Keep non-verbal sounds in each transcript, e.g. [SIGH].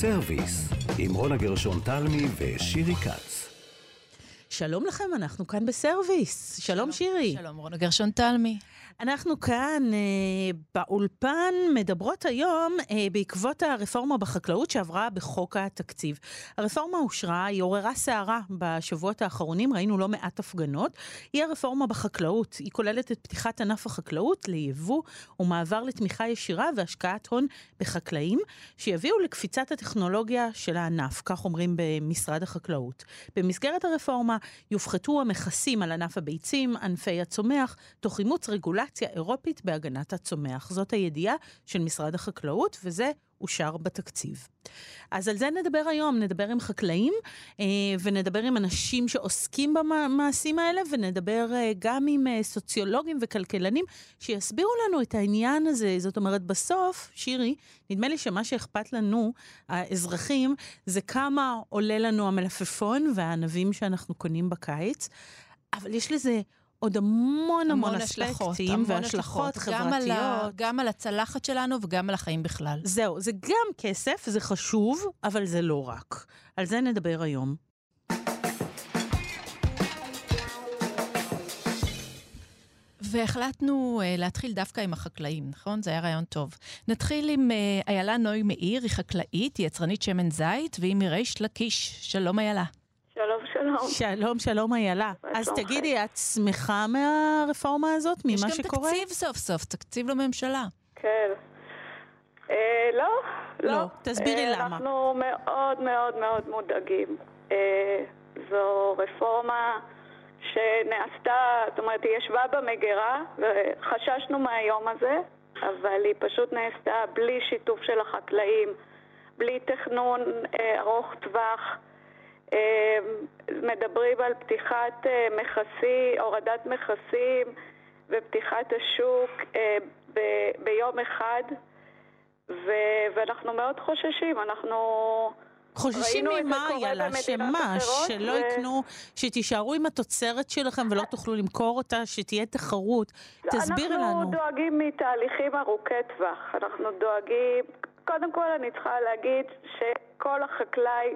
בסרוויס, עם רונה גרשון תלמי ושירי כץ. שלום לכם, אנחנו כאן בסרוויס. שלום, שלום שירי. שלום, רונה גרשון תלמי. אנחנו כאן אה, באולפן מדברות היום אה, בעקבות הרפורמה בחקלאות שעברה בחוק התקציב. הרפורמה אושרה, היא עוררה סערה בשבועות האחרונים, ראינו לא מעט הפגנות. היא הרפורמה בחקלאות, היא כוללת את פתיחת ענף החקלאות ליבוא ומעבר לתמיכה ישירה והשקעת הון בחקלאים, שיביאו לקפיצת הטכנולוגיה של הענף, כך אומרים במשרד החקלאות. במסגרת הרפורמה יופחתו המכסים על ענף הביצים, ענפי הצומח, תוך אימוץ רגולציה. אירופית בהגנת הצומח. זאת הידיעה של משרד החקלאות, וזה אושר בתקציב. אז על זה נדבר היום, נדבר עם חקלאים אה, ונדבר עם אנשים שעוסקים במעשים האלה ונדבר אה, גם עם אה, סוציולוגים וכלכלנים שיסבירו לנו את העניין הזה. זאת אומרת, בסוף, שירי, נדמה לי שמה שאכפת לנו, האזרחים, זה כמה עולה לנו המלפפון והענבים שאנחנו קונים בקיץ, אבל יש לזה עוד המון המון אספקטים והשלכות חברתיות. גם על, גם על הצלחת שלנו וגם על החיים בכלל. זהו, זה גם כסף, זה חשוב, אבל זה לא רק. על זה נדבר היום. והחלטנו uh, להתחיל דווקא עם החקלאים, נכון? זה היה רעיון טוב. נתחיל עם uh, איילה נוי מאיר, היא חקלאית, היא יצרנית שמן זית, והיא מריש לקיש. שלום איילה. שלום, שלום. שלום, שלום איילה. אז תגידי, את שמחה מהרפורמה הזאת, ממה שקורה? יש גם תקציב סוף סוף, תקציב לממשלה. כן. אה, לא, לא. לא, תסבירי אה, למה. אנחנו מאוד מאוד מאוד מודאגים. אה, זו רפורמה שנעשתה, זאת אומרת, היא ישבה במגירה, וחששנו מהיום הזה, אבל היא פשוט נעשתה בלי שיתוף של החקלאים, בלי תכנון אה, ארוך טווח. אמ, מדברים על פתיחת אה, מכסי, הורדת מכסים ופתיחת השוק אה, ב- ביום אחד, ו- ואנחנו מאוד חוששים, אנחנו... חוששים ממה, יאללה? שמה? שלא ו... יקנו, שתישארו עם התוצרת שלכם ולא תוכלו למכור אותה, שתהיה תחרות. תסבירי לנו. אנחנו דואגים מתהליכים ארוכי טווח. אנחנו דואגים... קודם כל אני צריכה להגיד שכל החקלאי...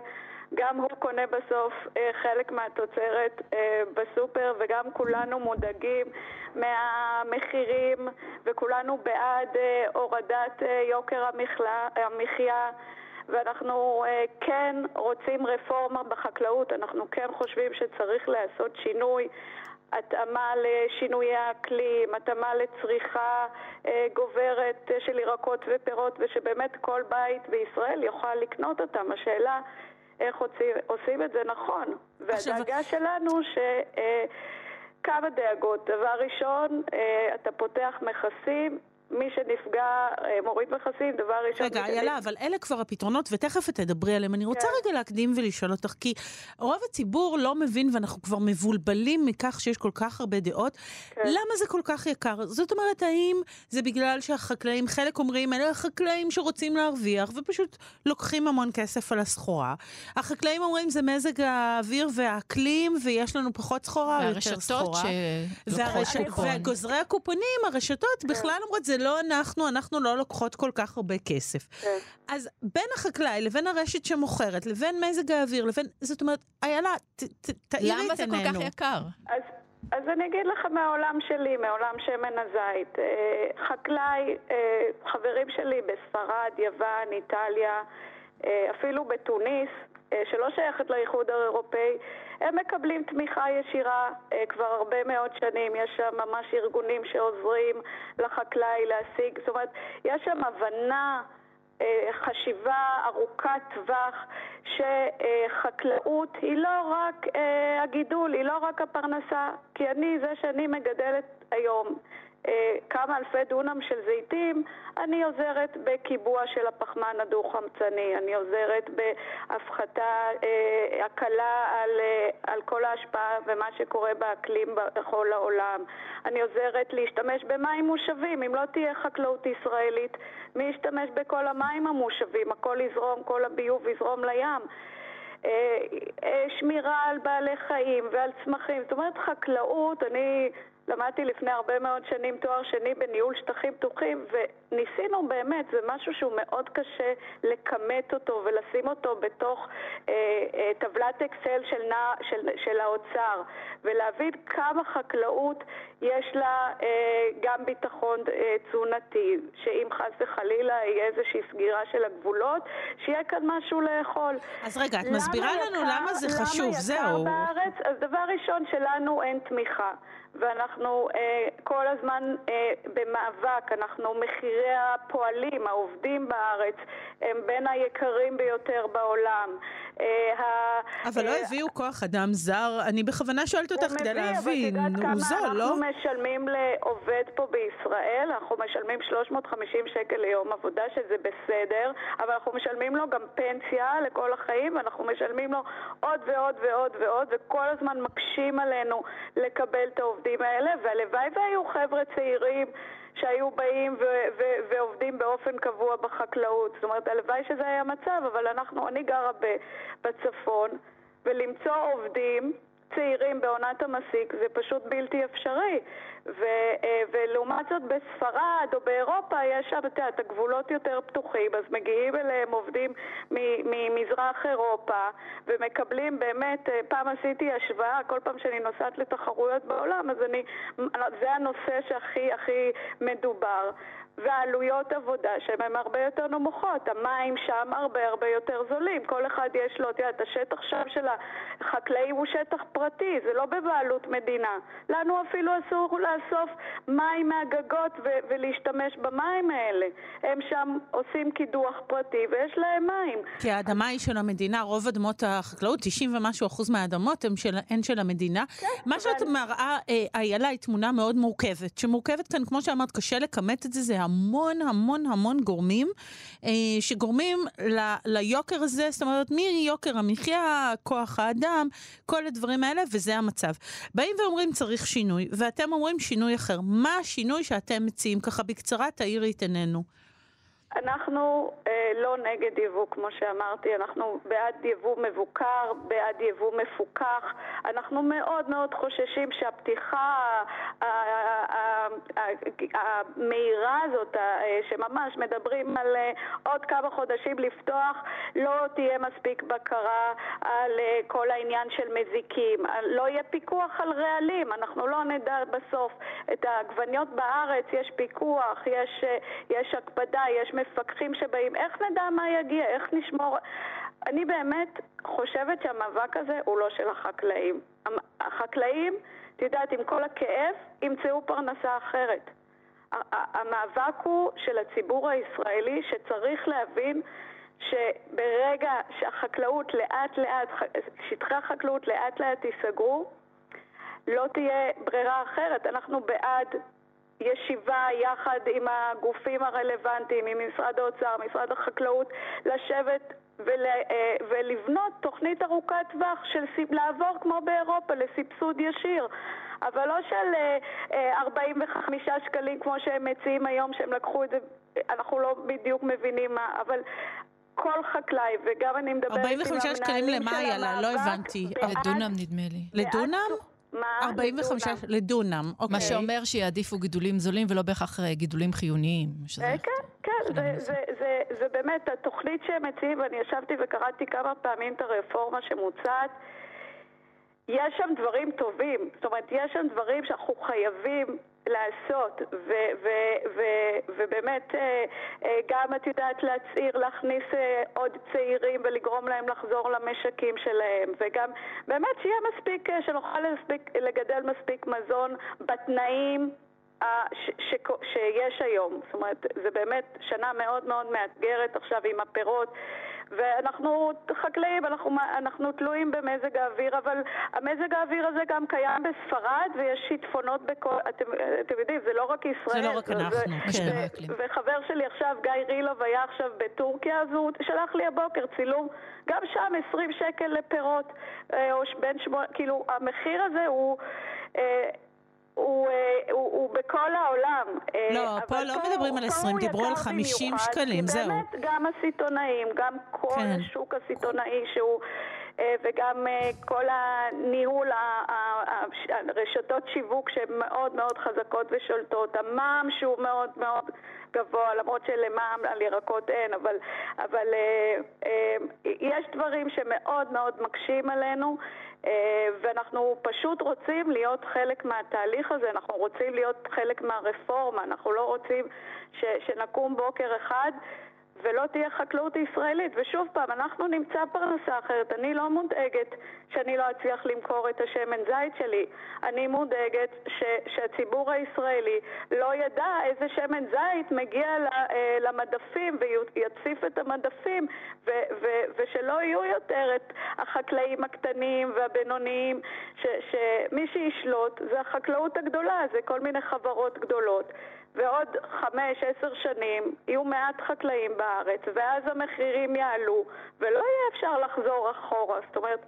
גם הוא קונה בסוף אה, חלק מהתוצרת אה, בסופר וגם כולנו מודאגים מהמחירים וכולנו בעד אה, הורדת יוקר המחיה ואנחנו כן רוצים רפורמה בחקלאות, אנחנו כן חושבים שצריך לעשות שינוי התאמה לשינויי האקלים, התאמה לצריכה גוברת של ירקות ופירות ושבאמת כל בית בישראל יוכל לקנות אותם. השאלה איך עושים, עושים את זה נכון. והדאגה עכשיו... שלנו ש... אה, כמה דאגות. דבר ראשון, אה, אתה פותח מכסים, מי שנפגע אה, מוריד מכסים, דבר ראשון... רגע, איילה, אבל אלה כבר הפתרונות, ותכף את תדברי עליהם. אני רוצה כן. רגע להקדים ולשאול אותך, כי רוב הציבור לא מבין, ואנחנו כבר מבולבלים מכך שיש כל כך הרבה דעות, כן. למה זה כל כך יקר? זאת אומרת, האם זה בגלל שהחקלאים, חלק אומרים, אלה החקלאים שרוצים להרוויח, ופשוט לוקחים המון כסף על הסחורה. החקלאים אומרים, זה מזג האוויר והאקלים, ויש לנו פחות סחורה או יותר סחורה. והרשתות שלוקחות וגוזרי הקופונים, הרשתות, כן. בכלל אומרות, זה לא אנחנו, אנחנו לא לוקחות כל כך הרבה כסף. כן. אז בין החקלאי לבין הרשת שמוכרת, לבין מזג האוויר, לבין, זאת אומרת, איילה, תאירי את עינינו. למה זה כל כך יקר? אז... אז אני אגיד לך מהעולם שלי, מעולם שמן הזית. אה, חקלאי, אה, חברים שלי בספרד, יוון, איטליה, אה, אפילו בתוניס, שלא שייכת לאיחוד האירופאי, הם מקבלים תמיכה ישירה אה, כבר הרבה מאוד שנים, יש שם ממש ארגונים שעוזרים לחקלאי להשיג, זאת אומרת, יש שם הבנה אה, חשיבה ארוכת טווח שחקלאות היא לא רק אה, הגידול, היא לא רק הפרנסה, כי אני, זה שאני מגדלת היום כמה אלפי דונם של זיתים, אני עוזרת בקיבוע של הפחמן הדו-חמצני, אני עוזרת בהפחתה, אה, הקלה על, אה, על כל ההשפעה ומה שקורה באקלים בכל העולם. אני עוזרת להשתמש במים מושבים, אם לא תהיה חקלאות ישראלית, מי ישתמש בכל המים המושבים? הכל יזרום, כל הביוב יזרום לים. שמירה על בעלי חיים ועל צמחים, זאת אומרת חקלאות, אני למדתי לפני הרבה מאוד שנים תואר שני בניהול שטחים פתוחים, וניסינו באמת, זה משהו שהוא מאוד קשה לכמת אותו ולשים אותו בתוך אה, אה, טבלת אקסל של, נע, של, של האוצר, ולהבין כמה חקלאות יש לה אה, גם ביטחון אה, תזונתי, שאם חס וחלילה יהיה איזושהי סגירה של הגבולות, שיהיה כאן משהו לאכול. אז רגע, את מסבירה לנו למה זה חשוב, זהו. למה יקר בארץ? אז דבר ראשון, שלנו אין תמיכה. ואנחנו אה, כל הזמן אה, במאבק, אנחנו מחירי הפועלים, העובדים בארץ, הם בין היקרים ביותר בעולם. אה, אבל לא אה, הביאו כוח אדם זר? אני בכוונה שואלת אותך כדי להבין, הוא זול, לא? אנחנו משלמים לעובד פה בישראל, אנחנו משלמים 350 שקל ליום עבודה, שזה בסדר, אבל אנחנו משלמים לו גם פנסיה לכל החיים, ואנחנו משלמים לו עוד ועוד ועוד ועוד, וכל הזמן מקשים עלינו לקבל את העובדים האלה, והלוואי והיו חבר'ה צעירים שהיו באים ו- ו- ועובדים באופן קבוע בחקלאות. זאת אומרת, הלוואי שזה היה מצב, אבל אנחנו, אני גרה בצפון, ולמצוא עובדים צעירים בעונת המסיק זה פשוט בלתי אפשרי. ו, אה, ולעומת זאת בספרד או באירופה יש שם, את הגבולות יותר פתוחים, אז מגיעים אליהם עובדים ממזרח אירופה ומקבלים באמת, אה, פעם עשיתי השוואה, כל פעם שאני נוסעת לתחרויות בעולם, אז אני, זה הנושא שהכי הכי מדובר. ועלויות עבודה שהן הרבה יותר נמוכות. המים שם הרבה הרבה יותר זולים. כל אחד יש לו, את יודעת, השטח שם של החקלאים הוא שטח פרטי, זה לא בבעלות מדינה. לנו אפילו אסור לאסוף מים מהגגות ו- ולהשתמש במים האלה. הם שם עושים קידוח פרטי ויש להם מים. כי האדמה היא של המדינה, רוב אדמות החקלאות, 90 ומשהו אחוז מהאדמות הן של, הן של המדינה. כן, מה שאת. מראה, אה, איילה, היא תמונה מאוד מורכבת. שמורכבת כאן, כמו שאמרת, קשה לכמת את זה, זה המון המון המון גורמים אה, שגורמים ל, ליוקר הזה, זאת אומרת, מיוקר המחיה, כוח האדם, כל הדברים האלה, וזה המצב. באים ואומרים צריך שינוי, ואתם אומרים שינוי אחר. מה השינוי שאתם מציעים? ככה בקצרה תאירי את עינינו. אנחנו אה, לא נגד יבוא, כמו שאמרתי, אנחנו בעד יבוא מבוקר, בעד יבוא מפוקח. אנחנו מאוד מאוד חוששים שהפתיחה המהירה הזאת, אה, שממש מדברים על אה, עוד כמה חודשים לפתוח, לא תהיה מספיק בקרה על אה, כל העניין של מזיקים. לא יהיה פיקוח על רעלים, אנחנו לא נדע בסוף. את העגבניות בארץ יש פיקוח, יש, יש הקפדה, יש מפקחים שבאים, איך נדע מה יגיע, איך נשמור... אני באמת חושבת שהמאבק הזה הוא לא של החקלאים. החקלאים, את יודעת, עם כל הכאב, ימצאו פרנסה אחרת. המאבק הוא של הציבור הישראלי שצריך להבין שברגע שהחקלאות לאט לאט, שטחי החקלאות לאט לאט ייסגרו, לא תהיה ברירה אחרת. אנחנו בעד ישיבה יחד עם הגופים הרלוונטיים, עם משרד האוצר, משרד החקלאות, לשבת ול, אה, ולבנות תוכנית ארוכת טווח של לעבור כמו באירופה לסבסוד ישיר. אבל לא של 45 אה, אה, שקלים כמו שהם מציעים היום, שהם לקחו את זה, אנחנו לא בדיוק מבינים מה, אבל כל חקלאי, וגם אני מדברת עם המנהלים של המאבק... 45 שקלים למה, יאללה? לא הבנתי. לדונם נדמה לי. לדונם? מה? 45 לדונם. לדונם, אוקיי. מה שאומר שיעדיפו גידולים זולים ולא בהכרח אה, גידולים חיוניים. שזה... כן, כן, זה, זה, זה, זה באמת התוכנית שהם מציעים, ואני ישבתי וקראתי כמה פעמים את הרפורמה שמוצעת. יש שם דברים טובים, זאת אומרת, יש שם דברים שאנחנו חייבים לעשות, ו- ו- ו- ובאמת אה, אה, גם את יודעת להצעיר, להכניס אה, עוד צעירים ולגרום להם לחזור למשקים שלהם, וגם באמת שיהיה מספיק, שנוכל מספיק, לגדל מספיק מזון בתנאים ש- ש- שיש היום. זאת אומרת, זה באמת שנה מאוד מאוד מאתגרת עכשיו עם הפירות. ואנחנו חקלאים, אנחנו, אנחנו תלויים במזג האוויר, אבל המזג האוויר הזה גם קיים בספרד ויש שיטפונות בכל... אתם, אתם יודעים, זה לא רק ישראל. זה לא רק אנחנו, כן. וחבר שלי עכשיו, גיא רילוב, היה עכשיו בטורקיה, אז הוא שלח לי הבוקר צילום, גם שם 20 שקל לפירות, אה, או בין שמונה, כאילו, המחיר הזה הוא... הוא, אה, הוא, הוא בכל העולם. אה, לא, פה לא פה, מדברים על 20, דיברו על 50 שקלים, זהו. באמת גם הסיטונאים, גם כל כן. השוק הסיטונאי שהוא... אה, וגם כל הניהול, הרשתות שיווק שהן מאוד מאוד חזקות ושולטות, המע"מ שהוא מאוד מאוד גבוה, למרות שלמע"מ על ירקות אין, אבל, אבל יש דברים שמאוד מאוד מקשים עלינו. אה, ואנחנו פשוט רוצים להיות חלק מהתהליך הזה, אנחנו רוצים להיות חלק מהרפורמה, אנחנו לא רוצים ש, שנקום בוקר אחד ולא תהיה חקלאות ישראלית. ושוב פעם, אנחנו נמצא פרנסה אחרת. אני לא מודאגת שאני לא אצליח למכור את השמן זית שלי. אני מודאגת ש, שהציבור הישראלי לא ידע איזה שמן זית מגיע אה, למדפים ויציף את המדפים ו, ו, ושלא יהיו יותר את החקלאים הקטנים והבינוניים, שמי שישלוט זה החקלאות הגדולה, זה כל מיני חברות גדולות. ועוד חמש, עשר שנים יהיו מעט חקלאים בארץ, ואז המחירים יעלו, ולא יהיה אפשר לחזור אחורה. זאת אומרת...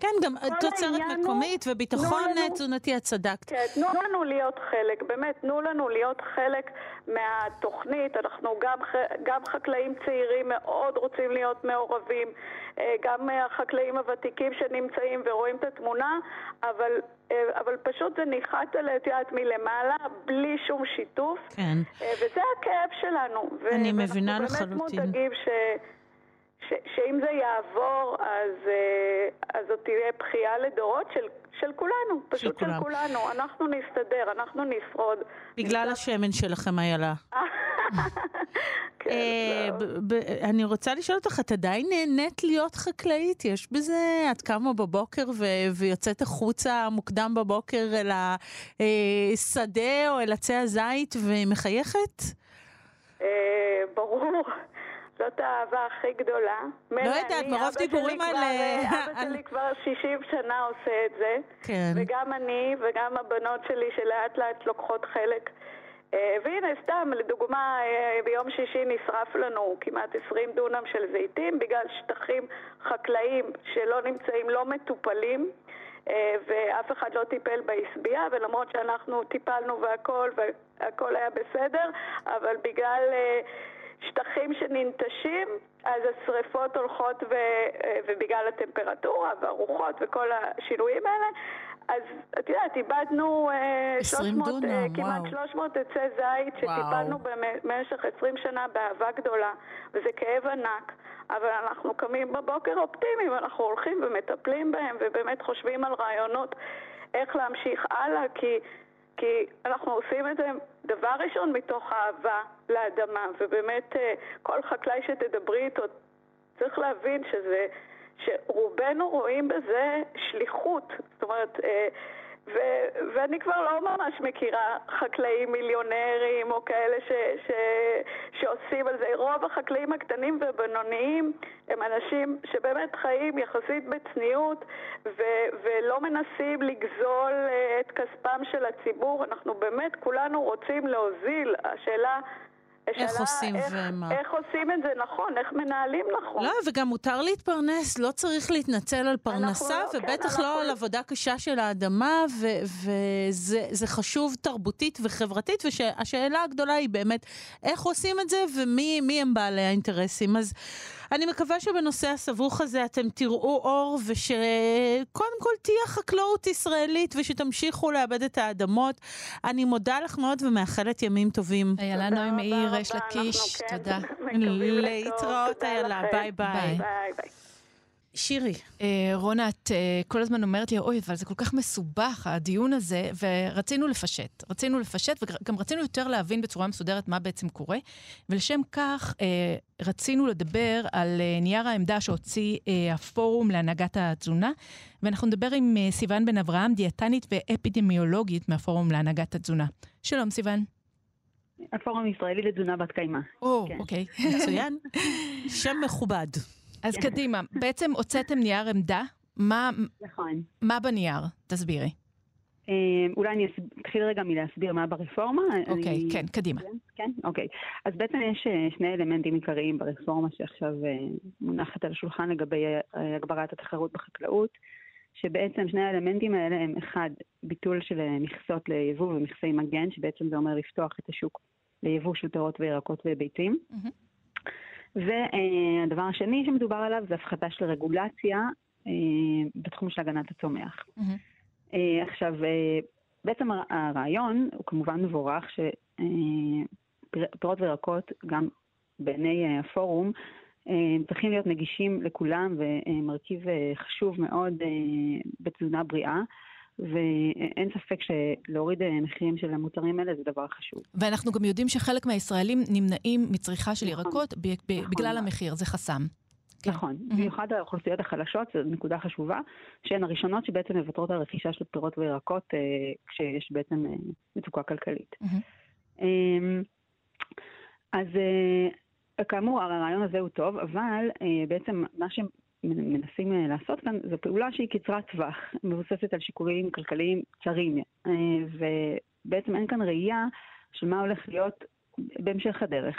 כן, גם תוצרת מקומית הוא, וביטחון תזונתי, את צדקת. כן, תנו לנו להיות חלק, באמת, תנו לנו להיות חלק מהתוכנית. אנחנו גם, גם חקלאים צעירים מאוד רוצים להיות מעורבים, אה, גם החקלאים הוותיקים שנמצאים ורואים את התמונה, אבל אה, אבל פשוט זה ניחת על את מלמעלה, בלי שום שיתוף. כן. אה, וזה הכאב שלנו. אני מבינה לחלוטין. ואנחנו באמת מודאגים ש... ש, שאם זה יעבור, אז, אה, אז זאת תהיה בכייה לדורות של, של כולנו, פשוט של, של כולנו. אנחנו נסתדר, אנחנו נשרוד. בגלל השמן שלכם, איילה. [LAUGHS] כן, אה, אני רוצה לשאול אותך, את עדיין נהנית להיות חקלאית? יש בזה, את קמה בבוקר ויוצאת החוצה מוקדם בבוקר אל השדה או אל עצי הזית ומחייכת? ברור. זאת האהבה הכי גדולה. לא יודעת, מרוב דיבורים על... אבא שלי כבר 60 שנה עושה את זה. כן. וגם אני וגם הבנות שלי שלאט לאט לוקחות חלק. אה, והנה, סתם, לדוגמה, אה, ביום שישי נשרף לנו כמעט 20 דונם של זיתים בגלל שטחים חקלאיים שלא נמצאים, לא מטופלים. אה, ואף אחד לא טיפל בעשבייה, ולמרות שאנחנו טיפלנו והכל, והכל היה בסדר, אבל בגלל שטחים שננטשים, אז השריפות הולכות ו, ובגלל הטמפרטורה והרוחות וכל השינויים האלה, אז את יודעת, איבדנו 300, אה, דונם, כמעט 300 עצי זית שטיפלנו במשך 20 שנה באהבה גדולה, וזה כאב ענק. אבל אנחנו קמים בבוקר אופטימיים, אנחנו הולכים ומטפלים בהם ובאמת חושבים על רעיונות איך להמשיך הלאה, כי כי אנחנו עושים את זה דבר ראשון מתוך אהבה לאדמה, ובאמת אה, כל חקלאי שתדברי איתו צריך להבין שזה, שרובנו רואים בזה שליחות. זאת אומרת, אה, ו, ואני כבר לא ממש מכירה חקלאים מיליונרים או כאלה ש, ש, שעושים על זה. רוב החקלאים הקטנים והבינוניים הם אנשים שבאמת חיים יחסית בצניעות ו, ולא מנסים לגזול אה, את כספם של הציבור. אנחנו באמת כולנו רוצים להוזיל. השאלה איך עושים איך, ומה. איך עושים את זה נכון, איך מנהלים נכון. לא, וגם מותר להתפרנס, לא צריך להתנצל על פרנסה, לא, ובטח כן, לא על עבודה קשה של האדמה, וזה חשוב תרבותית וחברתית, והשאלה הגדולה היא באמת, איך עושים את זה, ומי הם בעלי האינטרסים. אז... אני מקווה שבנושא הסבוך הזה אתם תראו אור, ושקודם כל תהיה חקלאות ישראלית, ושתמשיכו לאבד את האדמות. אני מודה לך מאוד ומאחלת ימים טובים. איילה נוי מאיר, יש לקיש, כן תודה. להתראות, איילה, ביי ביי. שירי. אה, רונה, את אה, כל הזמן אומרת לי, אוי, אבל זה כל כך מסובך, הדיון הזה, ורצינו לפשט. רצינו לפשט, וגם רצינו יותר להבין בצורה מסודרת מה בעצם קורה, ולשם כך אה, רצינו לדבר על נייר העמדה שהוציא הפורום להנהגת התזונה, ואנחנו נדבר עם סיון בן אברהם, דיאטנית ואפידמיולוגית מהפורום להנהגת התזונה. שלום, סיון. הפורום הישראלי לתזונה בת קיימא. או, כן. אוקיי, מצוין. שם מכובד. אז כן. קדימה, בעצם הוצאתם נייר עמדה, מה, נכון. מה בנייר? תסבירי. אה, אולי אני אתחיל רגע מלהסביר מה ברפורמה. אוקיי, אני... כן, קדימה. כן, אוקיי. אז בעצם יש אה, שני אלמנטים עיקריים ברפורמה שעכשיו אה, מונחת על השולחן לגבי הגברת התחרות בחקלאות, שבעצם שני האלמנטים האלה הם אחד, ביטול של מכסות ליבוא ומכסי מגן, שבעצם זה אומר לפתוח את השוק ליבוא של פירות וירקות וביצים. Mm-hmm. והדבר השני שמדובר עליו זה הפחתה של רגולציה בתחום של הגנת הצומח. Mm-hmm. עכשיו, בעצם הרעיון הוא כמובן מבורך, שפירות וירקות, גם בעיני הפורום, צריכים להיות נגישים לכולם ומרכיב חשוב מאוד בתזונה בריאה. ואין ספק שלהוריד מחירים של המוצרים האלה זה דבר חשוב. ואנחנו גם יודעים שחלק מהישראלים נמנעים מצריכה של נכון, ירקות ב- ב- נכון. בגלל המחיר, זה חסם. כן. נכון, mm-hmm. במיוחד האוכלוסיות החלשות, זו נקודה חשובה, שהן הראשונות שבעצם מוותרות על רכישה של פירות וירקות אה, כשיש בעצם אה, מצוקה כלכלית. Mm-hmm. אה, אז אה, כאמור, הרעיון הזה הוא טוב, אבל אה, בעצם מה מנסים אה, לעשות כאן זו פעולה שהיא קצרת טווח, [LAUGHS] מבוססת על שיקולים כלכליים צרים, אה, ובעצם אין כאן ראייה של מה הולך להיות בהמשך הדרך.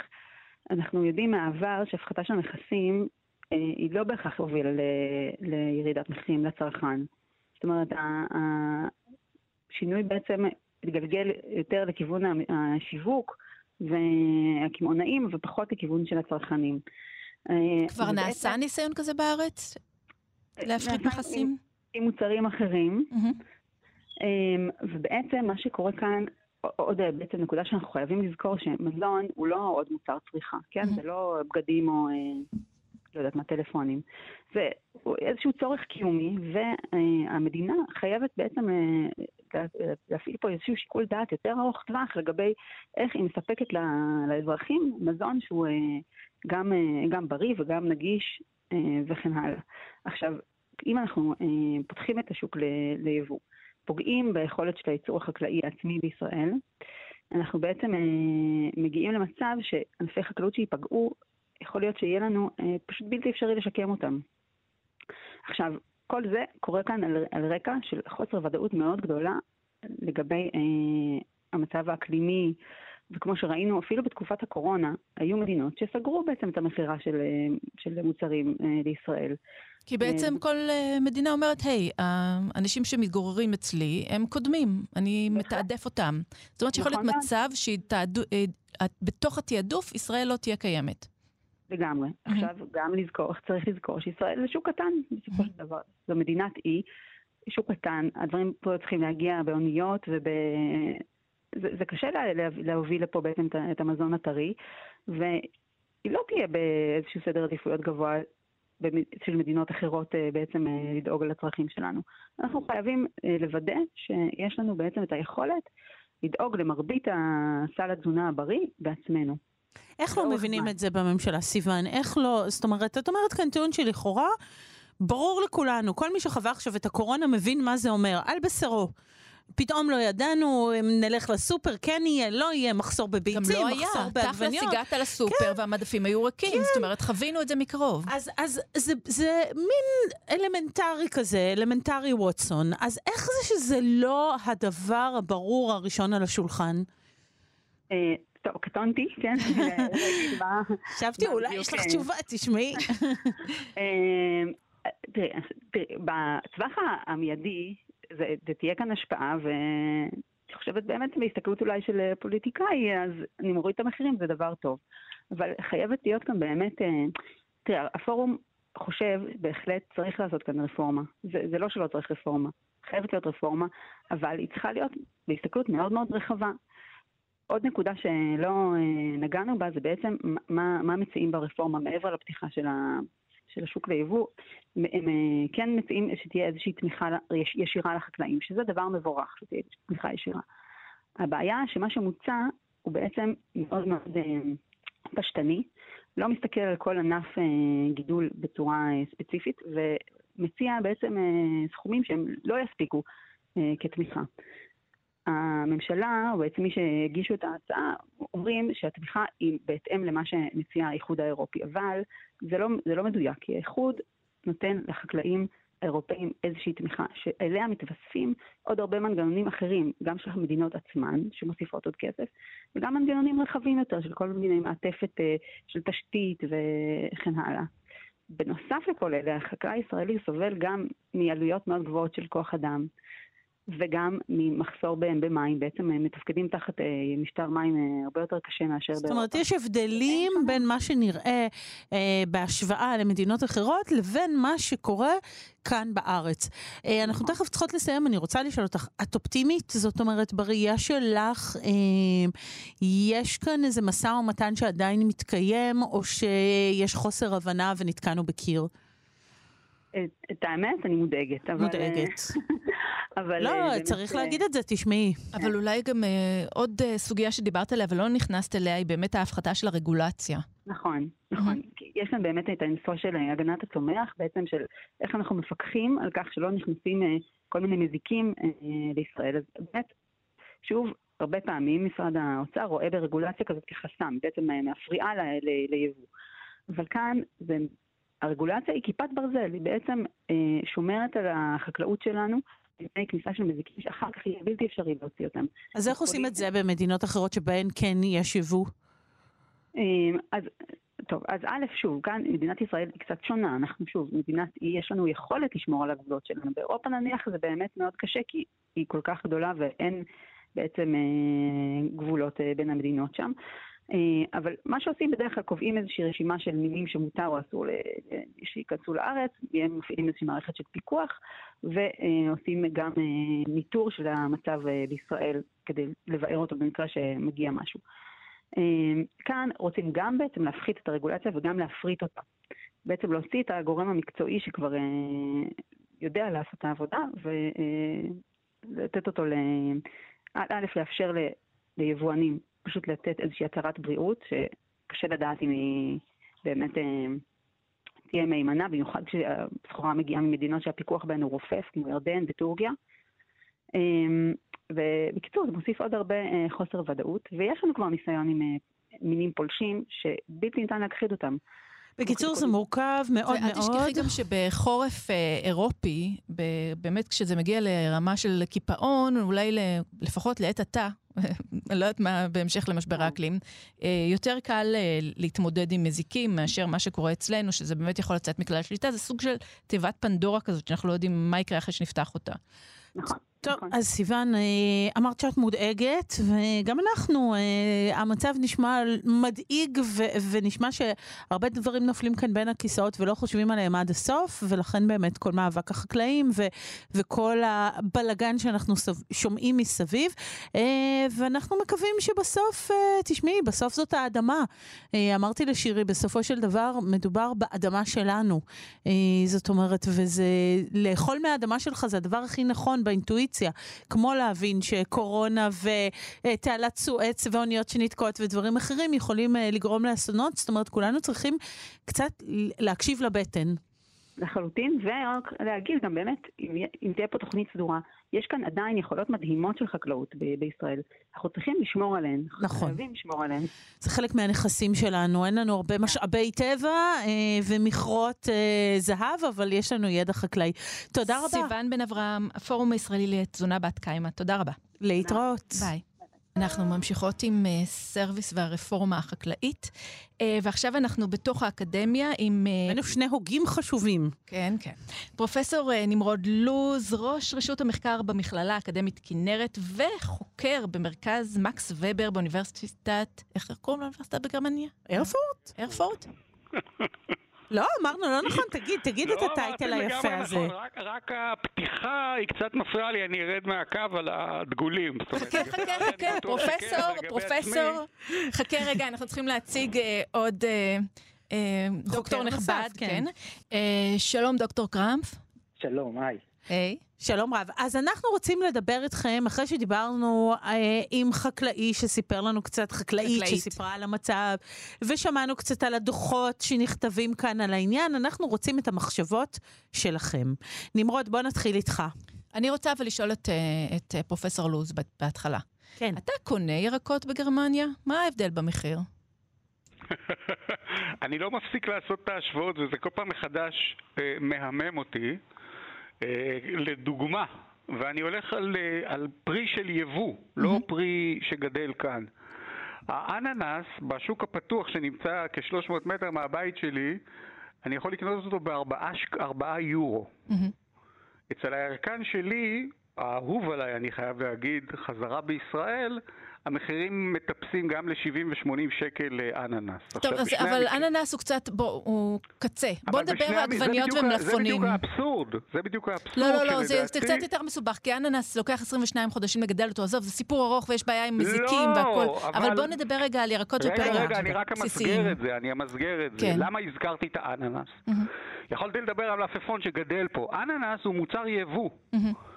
אנחנו יודעים מהעבר שהפחתה של מכסים אה, היא לא בהכרח הובילה לירידת מחירים לצרכן. זאת אומרת, השינוי בעצם התגלגל יותר לכיוון השיווק והקמעונאים ופחות לכיוון של הצרכנים. אה, כבר נעשה בעצם... ניסיון כזה בארץ? להפחית מכסים? עם, עם מוצרים אחרים. Mm-hmm. ובעצם מה שקורה כאן, עוד בעצם נקודה שאנחנו חייבים לזכור שמזון הוא לא עוד מוצר צריכה, כן? Mm-hmm. זה לא בגדים או, אה, לא יודעת מה, טלפונים. זה איזשהו צורך קיומי, והמדינה חייבת בעצם להפעיל פה איזשהו שיקול דעת יותר ארוך טווח לגבי איך היא מספקת לאזרחים מזון שהוא גם, אה, גם בריא וגם נגיש אה, וכן הלאה. עכשיו, אם אנחנו אה, פותחים את השוק ליבוא, פוגעים ביכולת של הייצור החקלאי העצמי בישראל, אנחנו בעצם מגיעים למצב שענפי חקלאות שייפגעו, יכול להיות שיהיה לנו פשוט בלתי אפשרי לשקם אותם. עכשיו, כל זה קורה כאן על, על רקע של חוסר ודאות מאוד גדולה לגבי אה, המצב האקלימי, וכמו שראינו, אפילו בתקופת הקורונה, היו מדינות שסגרו בעצם את המכירה של, אה, של מוצרים אה, לישראל. כי בעצם אה, כל מדינה אומרת, היי, האנשים שמתגוררים אצלי, הם קודמים, אני מתעדף אותם. זאת אומרת שיכול להיות נכון מצב שבתוך התעדוף ישראל לא תהיה קיימת. לגמרי. עכשיו, גם לזכור, [LAUGHS] צריך לזכור שישראל זה שוק קטן, בסופו של דבר. זו מדינת אי, שוק קטן, הדברים פה צריכים להגיע באוניות וב... זה, זה קשה לה, לה, להוביל לפה בעצם את המזון הטרי, והיא לא תהיה באיזשהו סדר עדיפויות גבוה של מדינות אחרות אה, בעצם אה, לדאוג על הצרכים שלנו. אנחנו חייבים אה, לוודא שיש לנו בעצם את היכולת לדאוג למרבית הסל התזונה הבריא בעצמנו. איך לא מבינים זמן. את זה בממשלה, סיוון? איך לא? זאת אומרת, את אומרת כאן טיעון שלכאורה ברור לכולנו, כל מי שחווה עכשיו את הקורונה מבין מה זה אומר, על בשרו. פתאום לא ידענו, נלך לסופר, כן יהיה, לא יהיה, מחסור בביצים, מחסור בעגבניות. גם לא היה, תכלס הגעת לסופר כן. והמדפים היו ריקים, כן. זאת אומרת, חווינו את זה מקרוב. אז, אז זה, זה מין אלמנטרי כזה, אלמנטרי ווטסון, אז איך זה שזה לא הדבר הברור הראשון על השולחן? אה, טוב, קטונתי, כן? [LAUGHS] חשבתי, אולי יש לך אה, תשובה, תשמעי. [LAUGHS] אה, תראי, בטווח המיידי, זה, זה תהיה כאן השפעה, ואני חושבת באמת בהסתכלות אולי של פוליטיקאי, אז אני מוריד את המחירים, זה דבר טוב. אבל חייבת להיות כאן באמת, אה, תראה, הפורום חושב, בהחלט צריך לעשות כאן רפורמה. זה, זה לא שלא צריך רפורמה, חייבת להיות רפורמה, אבל היא צריכה להיות בהסתכלות מאוד מאוד רחבה. עוד נקודה שלא אה, נגענו בה זה בעצם מה, מה מציעים ברפורמה מעבר לפתיחה של, ה, של השוק ליבוא, הם אה, כן מציעים שתהיה איזושהי תמיכה ישירה לחקלאים, שזה דבר מבורך, שתהיה תמיכה ישירה. הבעיה שמה שמוצע הוא בעצם מאוד מאוד אה, פשטני, לא מסתכל על כל ענף אה, גידול בצורה ספציפית, ומציע בעצם סכומים שהם לא יספיקו כתמיכה. הממשלה, או בעצם מי שהגישו את ההצעה, אומרים שהתמיכה היא בהתאם למה שמציע האיחוד האירופי, אבל זה לא, זה לא מדויק, כי האיחוד נותן לחקלאים האירופאים איזושהי תמיכה, שאליה מתווספים עוד הרבה מנגנונים אחרים, גם של המדינות עצמן, שמוסיפות עוד כסף, וגם מנגנונים רחבים יותר של כל מיני מעטפת אה, של תשתית וכן הלאה. בנוסף לכל אלה, החקלאי הישראלי סובל גם מעלויות מאוד גבוהות של כוח אדם. וגם ממחסור בהם במים, בעצם הם מתפקדים תחת אה, משטר מים אה, הרבה יותר קשה מאשר באירופה. זאת אומרת, יש הבדלים בין מה שנראה אה, בהשוואה למדינות אחרות לבין מה שקורה כאן בארץ. אה, אנחנו תכף צריכות לסיים, אני רוצה לשאול אותך, את אופטימית? זאת אומרת, בראייה שלך, אה, יש כאן איזה משא ומתן שעדיין מתקיים, או שיש חוסר הבנה ונתקענו בקיר? את האמת, אני מודאגת. אבל... מודאגת. [LAUGHS] אבל לא, באמת... צריך להגיד את זה, תשמעי. אבל אולי גם אה, עוד אה, סוגיה שדיברת עליה ולא נכנסת אליה, היא באמת ההפחתה של הרגולציה. נכון, נכון. יש כאן באמת את הנושא של הגנת הצומח, בעצם של איך אנחנו מפקחים על כך שלא נכנסים אה, כל מיני מזיקים אה, לישראל. אז באמת, שוב, הרבה פעמים משרד האוצר רואה ברגולציה כזאת כחסם, בעצם מפריעה ליבוא. אבל כאן זה הרגולציה היא כיפת ברזל, היא בעצם אה, שומרת על החקלאות שלנו מפני כניסה של מזיקים שאחר כך יהיה בלתי אפשרי להוציא אותם. אז איך עושים את זה במדינות אחרות שבהן כן יש יבוא? אה, אז טוב, אז א', שוב, כאן מדינת ישראל היא קצת שונה. אנחנו שוב, מדינת, יש לנו יכולת לשמור על הגבולות שלנו. באירופה נניח זה באמת מאוד קשה, כי היא כל כך גדולה ואין בעצם אה, גבולות אה, בין המדינות שם. אה, אבל מה שעושים בדרך כלל קובעים איזושהי רשימה של מינים שמותר או אסור שייכנסו לארץ, הם מפעילים איזושהי מערכת של פיקוח ועושים גם אה, ניטור של המצב אה, בישראל כדי לבאר אותו במקרה שמגיע משהו. כאן רוצים גם בעצם להפחית את הרגולציה וגם להפריט אותה. בעצם להוציא את הגורם המקצועי שכבר יודע לעשות את העבודה ולתת אותו, א', לאפשר ליבואנים פשוט לתת איזושהי הצהרת בריאות, שקשה לדעת אם היא באמת אה, תהיה מהימנה, במיוחד כשהסחורה מגיעה ממדינות שהפיקוח בהן הוא רופף, כמו ירדן וטורקיה. אה, ובקיצור, זה מוסיף עוד הרבה אה, חוסר ודאות, ויש לנו כבר ניסיון עם מינים פולשים שבלתי ניתן להכחיד אותם. בקיצור, זה מורכב מאוד מאוד. ואל תשכחי גם שבחורף אה, אירופי, באמת כשזה מגיע לרמה של קיפאון, אולי לפחות לעת עתה, [LAUGHS] אני לא יודעת מה בהמשך למשבר האקלים, אה, יותר קל אה, להתמודד עם מזיקים מאשר מה שקורה אצלנו, שזה באמת יכול לצאת מכלל שליטה. זה סוג של תיבת פנדורה כזאת, שאנחנו לא יודעים מה יקרה אחרי שנפתח אותה. נכון. טוב, נכון. אז סיוון, אה, אמרת שאת מודאגת, וגם אנחנו, אה, המצב נשמע מדאיג, ו- ונשמע שהרבה דברים נופלים כאן בין הכיסאות ולא חושבים עליהם עד הסוף, ולכן באמת כל מאבק החקלאים ו- וכל הבלגן שאנחנו שומעים מסביב, אה, ואנחנו מקווים שבסוף, תשמעי, בסוף זאת האדמה. אמרתי לשירי, בסופו של דבר מדובר באדמה שלנו. זאת אומרת, וזה, לאכול מהאדמה שלך זה הדבר הכי נכון באינטואיציה. אופציה, כמו להבין שקורונה ותעלת סואץ ואוניות שנתקעות ודברים אחרים יכולים אה, לגרום לאסונות, זאת אומרת, כולנו צריכים קצת להקשיב לבטן. לחלוטין, ורק להגיד גם באמת, אם, אם תהיה פה תוכנית סדורה, יש כאן עדיין יכולות מדהימות של חקלאות ב- בישראל. אנחנו צריכים לשמור עליהן. נכון. חייבים לשמור עליהן. זה חלק מהנכסים שלנו, אין לנו הרבה משאבי טבע אה, ומכרות אה, זהב, אבל יש לנו ידע חקלאי. תודה רבה. סיון בן אברהם, הפורום הישראלי לתזונה בת קיימא, תודה רבה. להתראות. ביי. אנחנו ממשיכות עם אה, סרוויס והרפורמה החקלאית, uh, ועכשיו אנחנו בתוך האקדמיה עם... אה, היינו uh, שני הוגים חשובים. כן, כן. פרופסור uh, נמרוד לוז, ראש רשות המחקר במכללה האקדמית כנרת, וחוקר במרכז מקס ובר באוניברסיטת... איך קוראים לאוניברסיטה בגרמניה? ארפורט. ארפורט? [LAUGHS] לא, אמרנו, לא נכון, תגיד, תגיד את לא, הטייטל היפה הזה. נכון, רק הפתיחה היא קצת מפריעה לי, אני ארד מהקו על הדגולים. חכה, חכה, חכה, פרופסור, פרופסור, חכה רגע, אנחנו צריכים להציג אה, עוד אה, אה, דוקטור נכבד, כן. כן. שלום, דוקטור קרמפ. שלום, היי. היי. שלום רב. אז אנחנו רוצים לדבר איתכם, אחרי שדיברנו אה, עם חקלאי שסיפר לנו קצת, חקלאית, חקלאית שסיפרה על המצב, ושמענו קצת על הדוחות שנכתבים כאן על העניין, אנחנו רוצים את המחשבות שלכם. נמרוד, בוא נתחיל איתך. אני רוצה אבל לשאול את, אה, את אה, פרופסור לוז בהתחלה. כן. אתה קונה ירקות בגרמניה? מה ההבדל במחיר? [LAUGHS] אני לא מפסיק לעשות את ההשוואות, וזה כל פעם מחדש אה, מהמם אותי. אה, לדוגמה, ואני הולך על, אה, על פרי של יבוא. לא פרי שגדל כאן. האננס בשוק הפתוח שנמצא כ-300 מטר מהבית שלי, אני יכול לקנות אותו בארבעה יורו. Mm-hmm. אצל הירקן שלי האהוב עליי, אני חייב להגיד, חזרה בישראל, המחירים מטפסים גם ל-70 ו-80 שקל לאננס. טוב, אז, אבל המקרים... אננס הוא קצת, בוא, הוא קצה. בוא נדבר על עגבניות ומלפפונים. זה בדיוק האבסורד, זה בדיוק האבסורד. לא, לא, לא, זה, זה קצת יותר מסובך, כי אננס לוקח 22 חודשים לגדל אותו. עזוב, זה סיפור ארוך ויש בעיה עם מזיקים לא, והכול. אבל... אבל בוא נדבר רגע על ירקות ופירות. רגע, רגע, אני רק אמסגר את זה, אני אמסגר את זה. כן. למה הזכרתי את האננס? Mm-hmm. יכולתי לדבר על מלפפון שגדל פה. אננס הוא מוצר יבוא. Mm-hmm.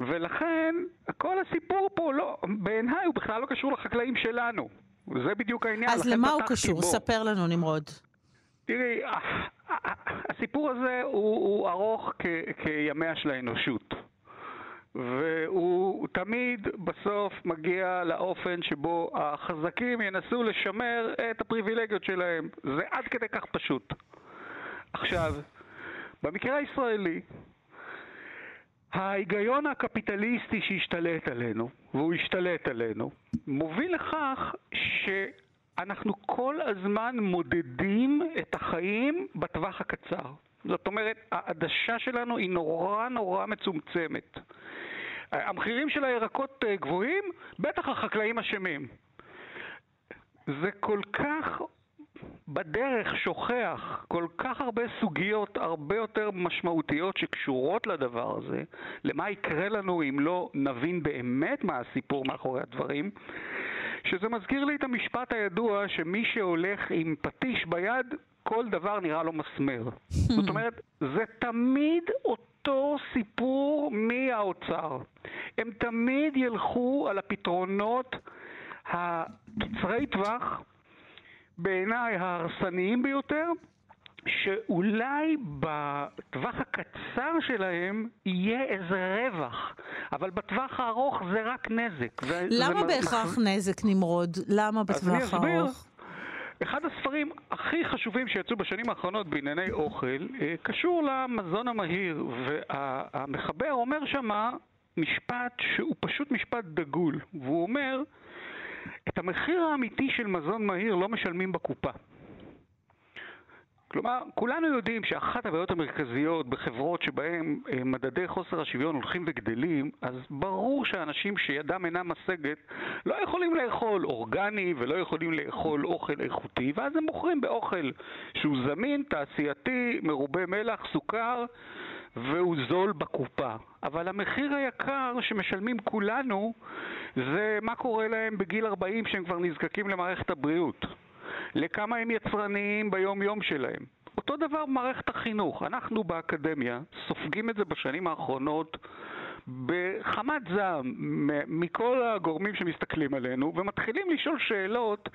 ולכן, כל הסיפור פה, לא, בעיניי הוא בכלל לא קשור לחקלאים שלנו. זה בדיוק העניין. אז למה הוא קשור? בו. ספר לנו, נמרוד. תראי, הסיפור הזה הוא, הוא ארוך כ, כימיה של האנושות. והוא תמיד בסוף מגיע לאופן שבו החזקים ינסו לשמר את הפריבילגיות שלהם. זה עד כדי כך פשוט. עכשיו, במקרה הישראלי, ההיגיון הקפיטליסטי שהשתלט עלינו, והוא השתלט עלינו, מוביל לכך שאנחנו כל הזמן מודדים את החיים בטווח הקצר. זאת אומרת, העדשה שלנו היא נורא נורא מצומצמת. המחירים של הירקות אה, גבוהים, בטח החקלאים אשמים. זה כל כך בדרך שוכח כל כך הרבה סוגיות הרבה יותר משמעותיות שקשורות לדבר הזה, למה יקרה לנו אם לא נבין באמת מה הסיפור מאחורי הדברים, שזה מזכיר לי את המשפט הידוע שמי שהולך עם פטיש ביד, כל דבר נראה לו מסמר. זאת אומרת, זה תמיד אותו סיפור מהאוצר. הם תמיד ילכו על הפתרונות הקצרי טווח בעיניי ההרסניים ביותר, שאולי בטווח הקצר שלהם יהיה איזה רווח, אבל בטווח הארוך זה רק נזק. למה בהכרח נזק, נמרוד? למה בטווח הארוך? אחד הספרים הכי חשובים שיצאו בשנים האחרונות בענייני אוכל אה, קשור למזון המהיר, והמחבר אומר שמה משפט שהוא פשוט משפט דגול, והוא אומר את המחיר האמיתי של מזון מהיר לא משלמים בקופה. כלומר, כולנו יודעים שאחת הבעיות המרכזיות בחברות שבהן אה, מדדי חוסר השוויון הולכים וגדלים, אז ברור שאנשים שידם אינה משגת לא יכולים לאכול אורגני ולא יכולים לאכול אוכל איכותי, ואז הם מוכרים באוכל שהוא זמין, תעשייתי, מרובה מלח, סוכר, והוא זול בקופה. אבל המחיר היקר שמשלמים כולנו זה מה קורה להם בגיל 40 שהם כבר נזקקים למערכת הבריאות. לכמה הם יצרניים ביום-יום שלהם. אותו דבר במערכת החינוך. אנחנו באקדמיה סופגים את זה בשנים האחרונות בחמת זעם מכל הגורמים שמסתכלים עלינו ומתחילים לשאול שאלות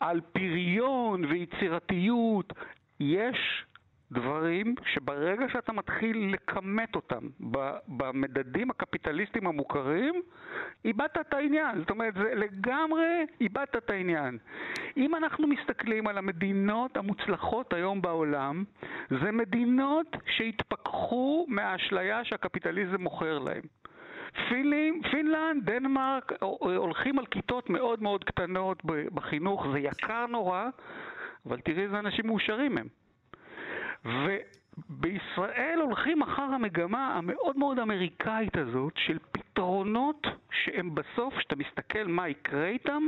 על פריון ויצירתיות. יש דברים שברגע שאתה מתחיל לכמת אותם במדדים הקפיטליסטיים המוכרים, איבדת את העניין. זאת אומרת, זה לגמרי איבדת את העניין. אם אנחנו מסתכלים על המדינות המוצלחות היום בעולם, זה מדינות שהתפכחו מהאשליה שהקפיטליזם מוכר להם. פינים, פינלנד, דנמרק, הולכים על כיתות מאוד מאוד קטנות בחינוך, זה יקר נורא, אבל תראי איזה אנשים מאושרים הם. ובישראל הולכים אחר המגמה המאוד מאוד אמריקאית הזאת של פתרונות שהם בסוף, כשאתה מסתכל מה יקרה איתם,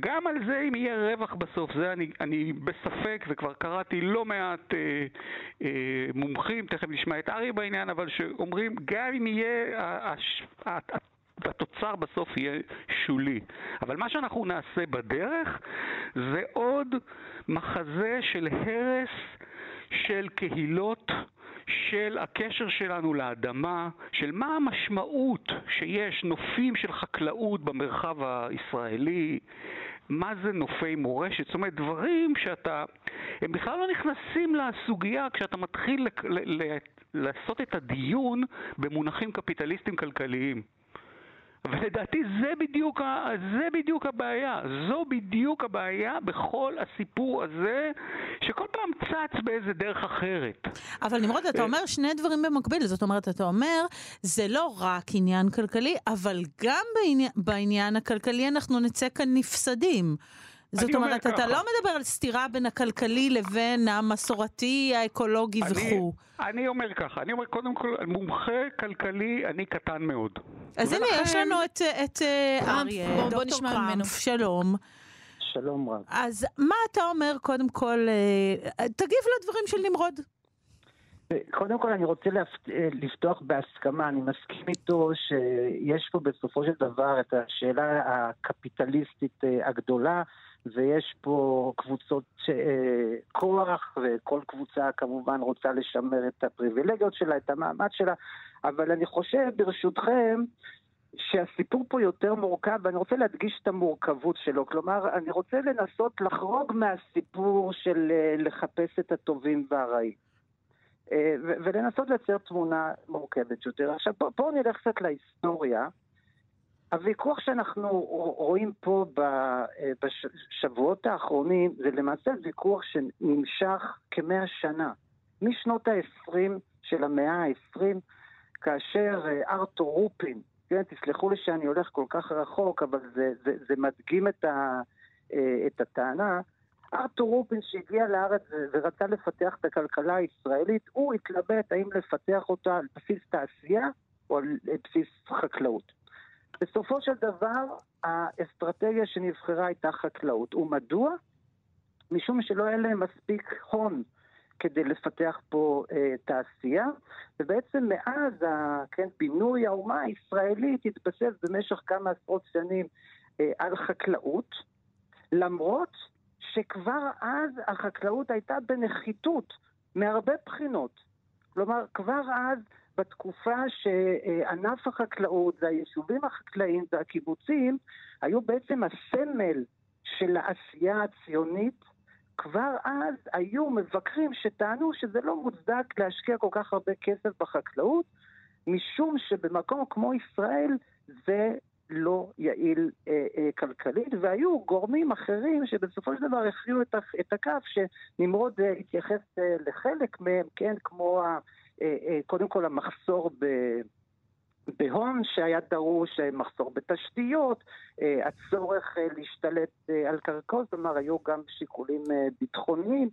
גם על זה אם יהיה רווח בסוף, זה אני, אני בספק, וכבר קראתי לא מעט אה, אה, מומחים, תכף נשמע את אריה בעניין, אבל שאומרים גם אם יהיה, הש, התוצר בסוף יהיה שולי. אבל מה שאנחנו נעשה בדרך זה עוד מחזה של הרס של קהילות, של הקשר שלנו לאדמה, של מה המשמעות שיש נופים של חקלאות במרחב הישראלי, מה זה נופי מורשת, זאת אומרת דברים שאתה, הם בכלל לא נכנסים לסוגיה כשאתה מתחיל ל- ל- ל- לעשות את הדיון במונחים קפיטליסטיים כלכליים. ולדעתי זה בדיוק, זה בדיוק הבעיה, זו בדיוק הבעיה בכל הסיפור הזה, שכל פעם צץ באיזה דרך אחרת. אבל נמרוד, אתה אה, אומר שני דברים במקביל, זאת אומרת, אתה אומר, זה לא רק עניין כלכלי, אבל גם בעניין, בעניין הכלכלי אנחנו נצא כאן נפסדים. זאת אומרת, אתה לא מדבר על סתירה בין הכלכלי לבין המסורתי, האקולוגי אני, וכו'. אני אומר ככה, אני אומר קודם כל, מומחה כלכלי, אני קטן מאוד. אז הנה, יש לנו את, את אה, אריה, דוקטור קרמפ, שלום. שלום רב. אז מה אתה אומר קודם כל, אה, תגיב לדברים של נמרוד. קודם כל אני רוצה לפתוח בהסכמה, אני מסכים איתו שיש פה בסופו של דבר את השאלה הקפיטליסטית הגדולה ויש פה קבוצות כוח וכל קבוצה כמובן רוצה לשמר את הפריבילגיות שלה, את המעמד שלה, אבל אני חושב ברשותכם שהסיפור פה יותר מורכב, ואני רוצה להדגיש את המורכבות שלו. כלומר, אני רוצה לנסות לחרוג מהסיפור של לחפש את הטובים והרעים. ולנסות לייצר תמונה מורכבת יותר. עכשיו, בואו בוא נלך קצת להיסטוריה. הוויכוח שאנחנו רואים פה בשבועות האחרונים זה למעשה ויכוח שנמשך כמאה שנה. משנות ה-20 של המאה ה-20, כאשר ארתור רופין, כן, תסלחו לי שאני הולך כל כך רחוק, אבל זה, זה, זה מדגים את, ה, את הטענה, ארתור רופין שהגיע לארץ ורצה לפתח את הכלכלה הישראלית, הוא התלבט האם לפתח אותה על בסיס תעשייה או על בסיס חקלאות. בסופו של דבר, האסטרטגיה שנבחרה הייתה חקלאות. ומדוע? משום שלא היה להם מספיק הון כדי לפתח פה אה, תעשייה, ובעצם מאז ה, כן, בינוי האומה הישראלית התבסס במשך כמה עשרות שנים אה, על חקלאות, למרות שכבר אז החקלאות הייתה בנחיתות מהרבה בחינות. כלומר, כבר אז, בתקופה שענף החקלאות והיישובים החקלאיים והקיבוצים היו בעצם הסמל של העשייה הציונית, כבר אז היו מבקרים שטענו שזה לא מוצדק להשקיע כל כך הרבה כסף בחקלאות, משום שבמקום כמו ישראל זה לא יעיל אה, אה, כלכלית, והיו גורמים אחרים שבסופו של דבר הכריעו את, את הכף, שנמרוד אה, התייחס אה, לחלק מהם, כן, כמו ה, קודם כל המחסור ב... בהון שהיה דרוש, אה, מחסור בתשתיות, אה, הצורך אה, להשתלט על קרקעות, כלומר היו גם שיקולים ביטחוניים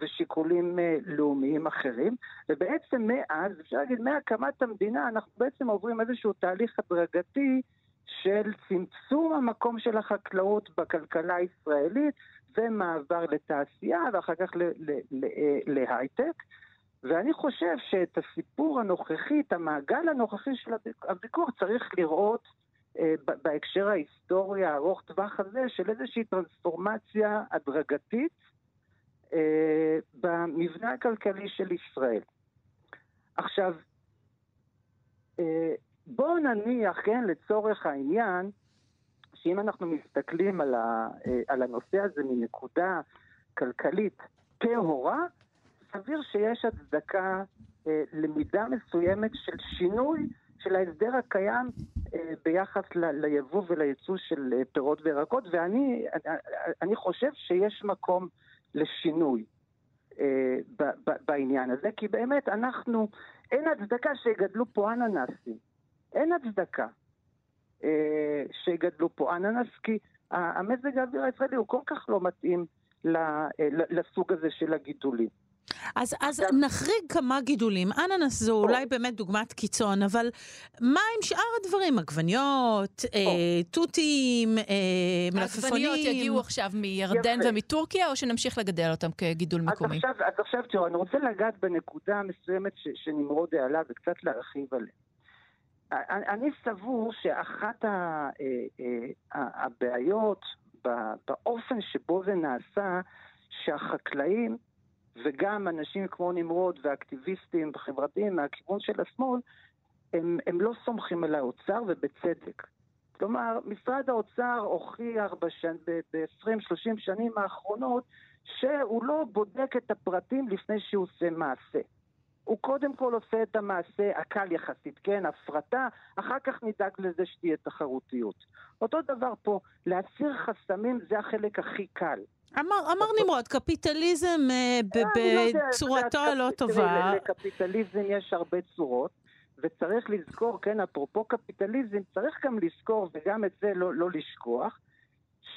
ושיקולים לאומיים אחרים. ובעצם מאז, אפשר להגיד, מהקמת המדינה, אנחנו בעצם עוברים איזשהו תהליך הדרגתי של צמצום המקום של החקלאות בכלכלה הישראלית ומעבר לתעשייה ואחר כך להייטק. ואני חושב שאת הסיפור הנוכחי, את המעגל הנוכחי של הוויכוח צריך לראות אה, בהקשר ההיסטורי הארוך טווח הזה של איזושהי טרנספורמציה הדרגתית אה, במבנה הכלכלי של ישראל. עכשיו, אה, בואו נניח, כן, לצורך העניין, שאם אנחנו מסתכלים על, ה, אה, על הנושא הזה מנקודה כלכלית טהורה, סביר שיש הצדקה אה, למידה מסוימת של שינוי של ההסדר הקיים אה, ביחס ליבוא ולייצוא של אה, פירות וירקות, ואני אני, חושב שיש מקום לשינוי בעניין הזה, כי באמת אנחנו, אין הצדקה שיגדלו פה אננסים. אין הצדקה שיגדלו פה אננס, כי המזג האוויר הישראלי הוא כל כך לא מתאים לסוג הזה של הגידולים. אז, אז נחריג כמה גידולים. אננס זו אולי באמת דוגמת קיצון, אבל מה עם שאר הדברים? עגבניות, אה, תותים, אה, מלפפונים? העגבניות יגיעו עכשיו מירדן יפה. ומטורקיה, או שנמשיך לגדל אותם כגידול אז מקומי? עכשיו, אז עכשיו תראו, אני רוצה לגעת בנקודה מסוימת ש, שנמרוד העלה וקצת להרחיב עליה. אני סבור שאחת אה, אה, הבעיות באופן שבו זה נעשה, שהחקלאים וגם אנשים כמו נמרוד ואקטיביסטים חברתיים מהכיוון של השמאל, הם, הם לא סומכים על האוצר ובצדק. כלומר, משרד האוצר הוכיח ב-20-30 שנים האחרונות שהוא לא בודק את הפרטים לפני שהוא עושה מעשה. הוא קודם כל עושה את המעשה הקל יחסית, כן, הפרטה, אחר כך נדאג לזה שתהיה תחרותיות. אותו דבר פה, להסיר חסמים זה החלק הכי קל. אמר, אמר נמרוד, קפיטליזם אה, לא בצורתו הלא טובה. לקפיטליזם יש הרבה צורות, וצריך לזכור, כן, אפרופו קפיטליזם, צריך גם לזכור, וגם את זה לא, לא לשכוח,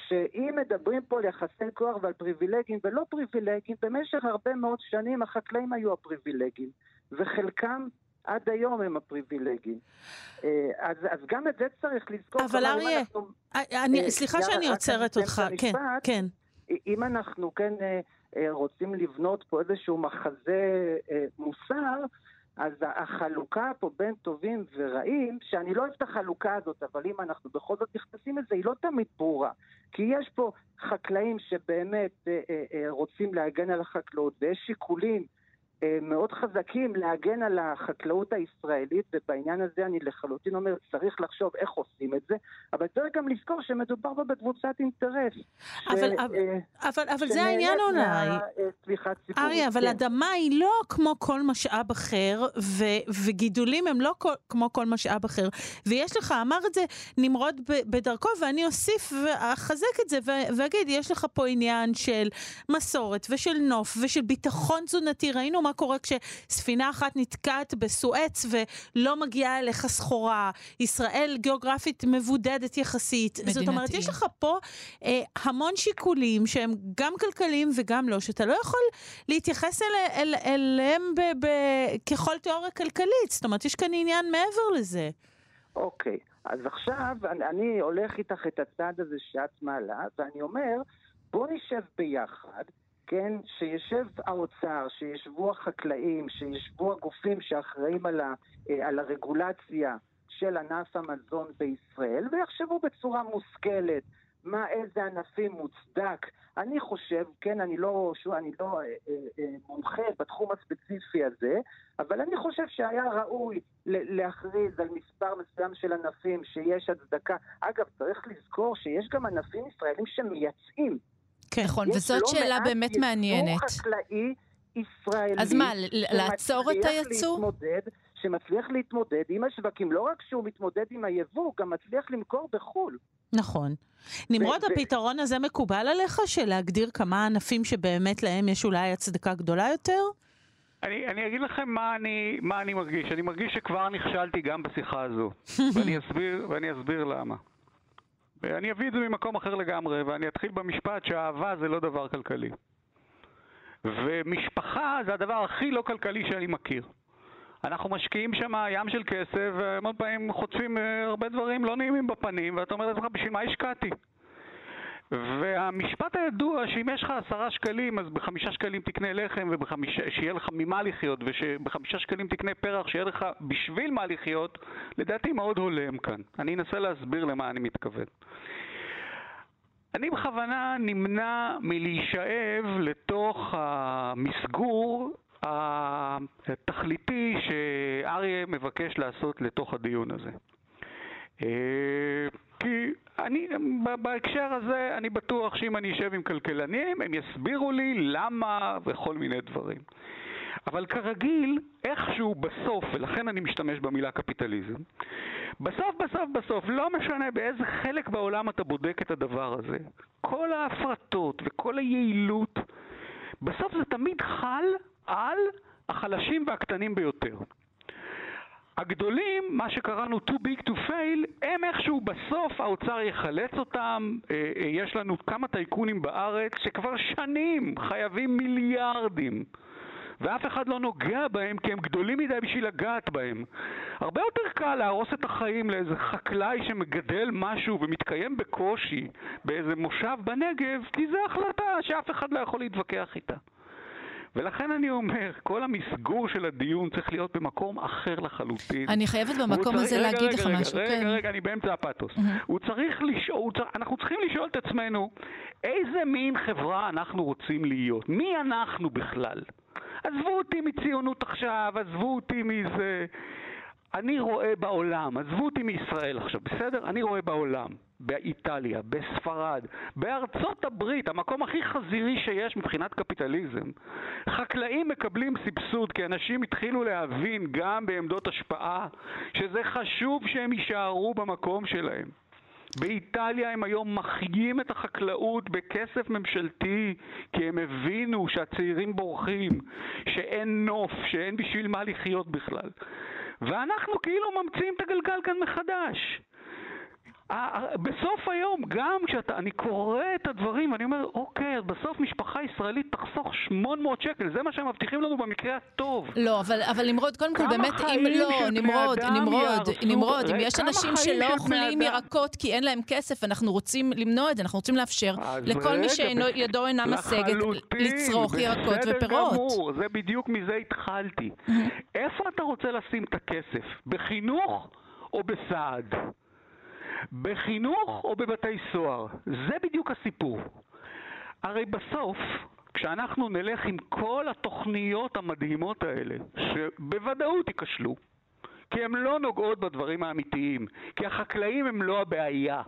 שאם מדברים פה על יחסי כוח ועל פריבילגים ולא פריבילגים, במשך הרבה מאוד שנים החקלאים היו הפריבילגים, וחלקם עד היום הם הפריבילגים. אה, אז, אז גם את זה צריך לזכור. אבל אריה, אנחנו... אני, אה, סליחה שאני עוצרת אותך, כן, כן. אם אנחנו כן רוצים לבנות פה איזשהו מחזה מוסר, אז החלוקה פה בין טובים ורעים, שאני לא אוהב את החלוקה הזאת, אבל אם אנחנו בכל זאת נכנסים לזה, היא לא תמיד ברורה. כי יש פה חקלאים שבאמת אה, אה, אה, רוצים להגן על החקלאות, ויש שיקולים אה, מאוד חזקים להגן על החקלאות הישראלית, ובעניין הזה אני לחלוטין אומר, צריך לחשוב איך עושים את זה, אבל צריך גם לזכור שמדובר פה בקבוצת אינטרס. אבל, ש, אבל, אה, אבל, אבל זה העניין אולי. סליחה ציבורית. אריה, אבל כן. אדמה היא לא כמו כל משאב אחר, ו, וגידולים הם לא כל, כמו כל משאב אחר. ויש לך, אמר את זה נמרוד בדרכו, ואני אוסיף ואחזק את זה, ואגיד, יש לך פה עניין של מסורת ושל נוף ושל ביטחון תזונתי. ראינו מה קורה כשספינה אחת נתקעת בסואץ ולא מגיעה אליך סחורה. ישראל גיאוגרפית מבודדת יחסית. מדינתי. זאת אומרת, יש לך פה אה, המון שיקולים שהם גם כלכליים וגם לא, שאתה לא יכול להתייחס אל, אל, אליהם ב, ב, ככל תיאוריה כלכלית. זאת אומרת, יש כאן עניין מעבר לזה. אוקיי, אז עכשיו אני, אני הולך איתך את הצעד הזה שאת מעלה, ואני אומר, בוא נשב ביחד. כן, שישב האוצר, שישבו החקלאים, שישבו הגופים שאחראים על, ה, אה, על הרגולציה של ענף המזון בישראל, ויחשבו בצורה מושכלת מה, איזה ענפים מוצדק. אני חושב, כן, אני לא, שוב, אני לא אה, אה, אה, מומחה בתחום הספציפי הזה, אבל אני חושב שהיה ראוי להכריז על מספר מסוים של ענפים שיש הצדקה. אגב, צריך לזכור שיש גם ענפים ישראלים שמייצאים. כן, נכון, וזאת לא שאלה באמת מעניינת. יש לא מעט חקלאי ישראלי... אז מה, לעצור את היצוא? שמצליח להתמודד עם השווקים. לא רק שהוא מתמודד עם היבוא, הוא גם מצליח למכור בחו"ל. נכון. נמרוד, הפתרון הזה מקובל עליך, של להגדיר כמה ענפים שבאמת להם יש אולי הצדקה גדולה יותר? אני, אני אגיד לכם מה אני, מה אני מרגיש. אני מרגיש שכבר נכשלתי גם בשיחה הזו. [LAUGHS] ואני אסביר, ואני אסביר למה. ואני אביא את זה ממקום אחר לגמרי, ואני אתחיל במשפט שאהבה זה לא דבר כלכלי. ומשפחה זה הדבר הכי לא כלכלי שאני מכיר. אנחנו משקיעים שם ים של כסף, והמון פעמים חוטפים אה, הרבה דברים לא נעימים בפנים, ואתה אומר לעצמך, בשביל מה השקעתי? והמשפט הידוע שאם יש לך עשרה שקלים אז בחמישה שקלים תקנה לחם ושיהיה לך ממה לחיות ושבחמישה שקלים תקנה פרח שיהיה לך בשביל מה לחיות לדעתי מאוד הולם כאן. אני אנסה להסביר למה אני מתכוון. אני בכוונה נמנע מלהישאב לתוך המסגור התכליתי שאריה מבקש לעשות לתוך הדיון הזה. אה, כי אני, בהקשר הזה, אני בטוח שאם אני אשב עם כלכלנים, הם יסבירו לי למה וכל מיני דברים. אבל כרגיל, איכשהו בסוף, ולכן אני משתמש במילה קפיטליזם, בסוף בסוף בסוף, לא משנה באיזה חלק בעולם אתה בודק את הדבר הזה, כל ההפרטות וכל היעילות, בסוף זה תמיד חל על החלשים והקטנים ביותר. הגדולים, מה שקראנו too big to fail, הם איכשהו בסוף האוצר יחלץ אותם. אה, אה, יש לנו כמה טייקונים בארץ שכבר שנים חייבים מיליארדים. ואף אחד לא נוגע בהם כי הם גדולים מדי בשביל לגעת בהם. הרבה יותר קל להרוס את החיים לאיזה חקלאי שמגדל משהו ומתקיים בקושי באיזה מושב בנגב, כי זו החלטה שאף אחד לא יכול להתווכח איתה. ולכן אני אומר, כל המסגור של הדיון צריך להיות במקום אחר לחלוטין. אני חייבת במקום הזה רגע, להגיד רגע, לך רגע, משהו, רגע, כן. רגע, רגע, אני באמצע הפאתוס. הוא צריך לשאול, צריך, אנחנו צריכים לשאול את עצמנו, איזה מין חברה אנחנו רוצים להיות? מי אנחנו בכלל? עזבו אותי מציונות עכשיו, עזבו אותי מזה... אני רואה בעולם, עזבו אותי מישראל עכשיו, בסדר? אני רואה בעולם, באיטליה, בספרד, בארצות הברית, המקום הכי חזירי שיש מבחינת קפיטליזם. חקלאים מקבלים סבסוד כי אנשים התחילו להבין גם בעמדות השפעה שזה חשוב שהם יישארו במקום שלהם. באיטליה הם היום מחיים את החקלאות בכסף ממשלתי כי הם הבינו שהצעירים בורחים, שאין נוף, שאין בשביל מה לחיות בכלל. ואנחנו כאילו ממציאים את הגלגל כאן מחדש. בסוף היום, גם כשאני קורא את הדברים, אני אומר, אוקיי, בסוף משפחה ישראלית תחסוך 800 שקל, זה מה שהם מבטיחים לנו במקרה הטוב. לא, אבל, אבל נמרוד, קודם כל, באמת, אם לא, נמרוד, נמרוד, נמרוד, אם יש אנשים שלא אוכלים ירקות כי אין להם כסף, אנחנו רוצים למנוע את זה, אנחנו רוצים לאפשר לכל מי שידו אינה משגת לצרוך ירקות ופירות. גמור, זה בדיוק מזה התחלתי. איפה אתה רוצה לשים את הכסף? בחינוך או בסעד? בחינוך או בבתי סוהר? זה בדיוק הסיפור. הרי בסוף, כשאנחנו נלך עם כל התוכניות המדהימות האלה, שבוודאות ייכשלו, כי הן לא נוגעות בדברים האמיתיים, כי החקלאים הם לא הבעיה.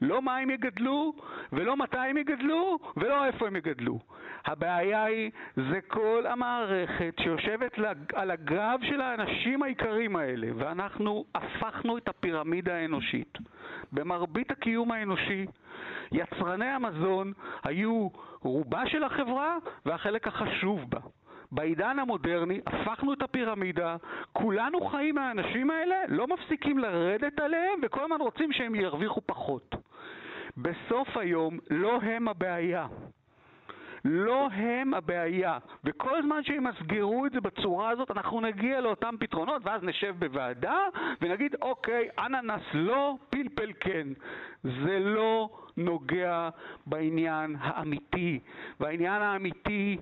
לא מה הם יגדלו, ולא מתי הם יגדלו, ולא איפה הם יגדלו. הבעיה היא, זה כל המערכת שיושבת על הגב של האנשים העיקרים האלה, ואנחנו הפכנו את הפירמידה האנושית. במרבית הקיום האנושי, יצרני המזון היו רובה של החברה והחלק החשוב בה. בעידן המודרני הפכנו את הפירמידה, כולנו חיים מהאנשים האלה, לא מפסיקים לרדת עליהם וכל הזמן רוצים שהם ירוויחו פחות. בסוף היום לא הם הבעיה. לא הם הבעיה. וכל זמן שהם יסגרו את זה בצורה הזאת, אנחנו נגיע לאותם פתרונות, ואז נשב בוועדה ונגיד, אוקיי, אננס לא, פלפל כן. זה לא נוגע בעניין האמיתי. והעניין האמיתי...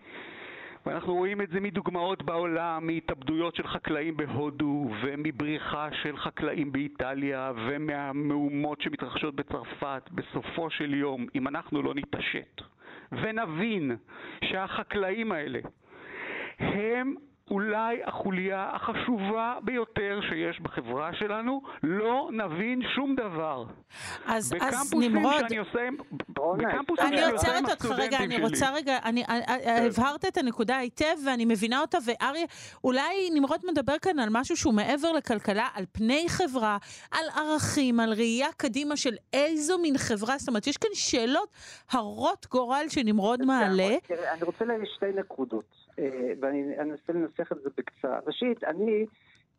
ואנחנו רואים את זה מדוגמאות בעולם, מהתאבדויות של חקלאים בהודו, ומבריחה של חקלאים באיטליה, ומהמהומות שמתרחשות בצרפת. בסופו של יום, אם אנחנו לא נתעשת ונבין שהחקלאים האלה הם אולי החוליה החשובה ביותר שיש בחברה שלנו, לא נבין שום דבר. אז, אז נמרוד... שאני עושה, בקמפוסים שאני עושה עם אותך רגע, אני רוצה רגע, אני, אה, אה, כן. הבהרת את הנקודה היטב ואני מבינה אותה, ואריה, אולי נמרוד מדבר כאן על משהו שהוא מעבר לכלכלה, על פני חברה, על ערכים, על ראייה קדימה של איזו מין חברה, זאת אומרת, יש כאן שאלות הרות גורל שנמרוד מעלה. אני רוצה להגיד שתי נקודות. אה, ואני אנסה לנסח את זה בקצרה. ראשית, אני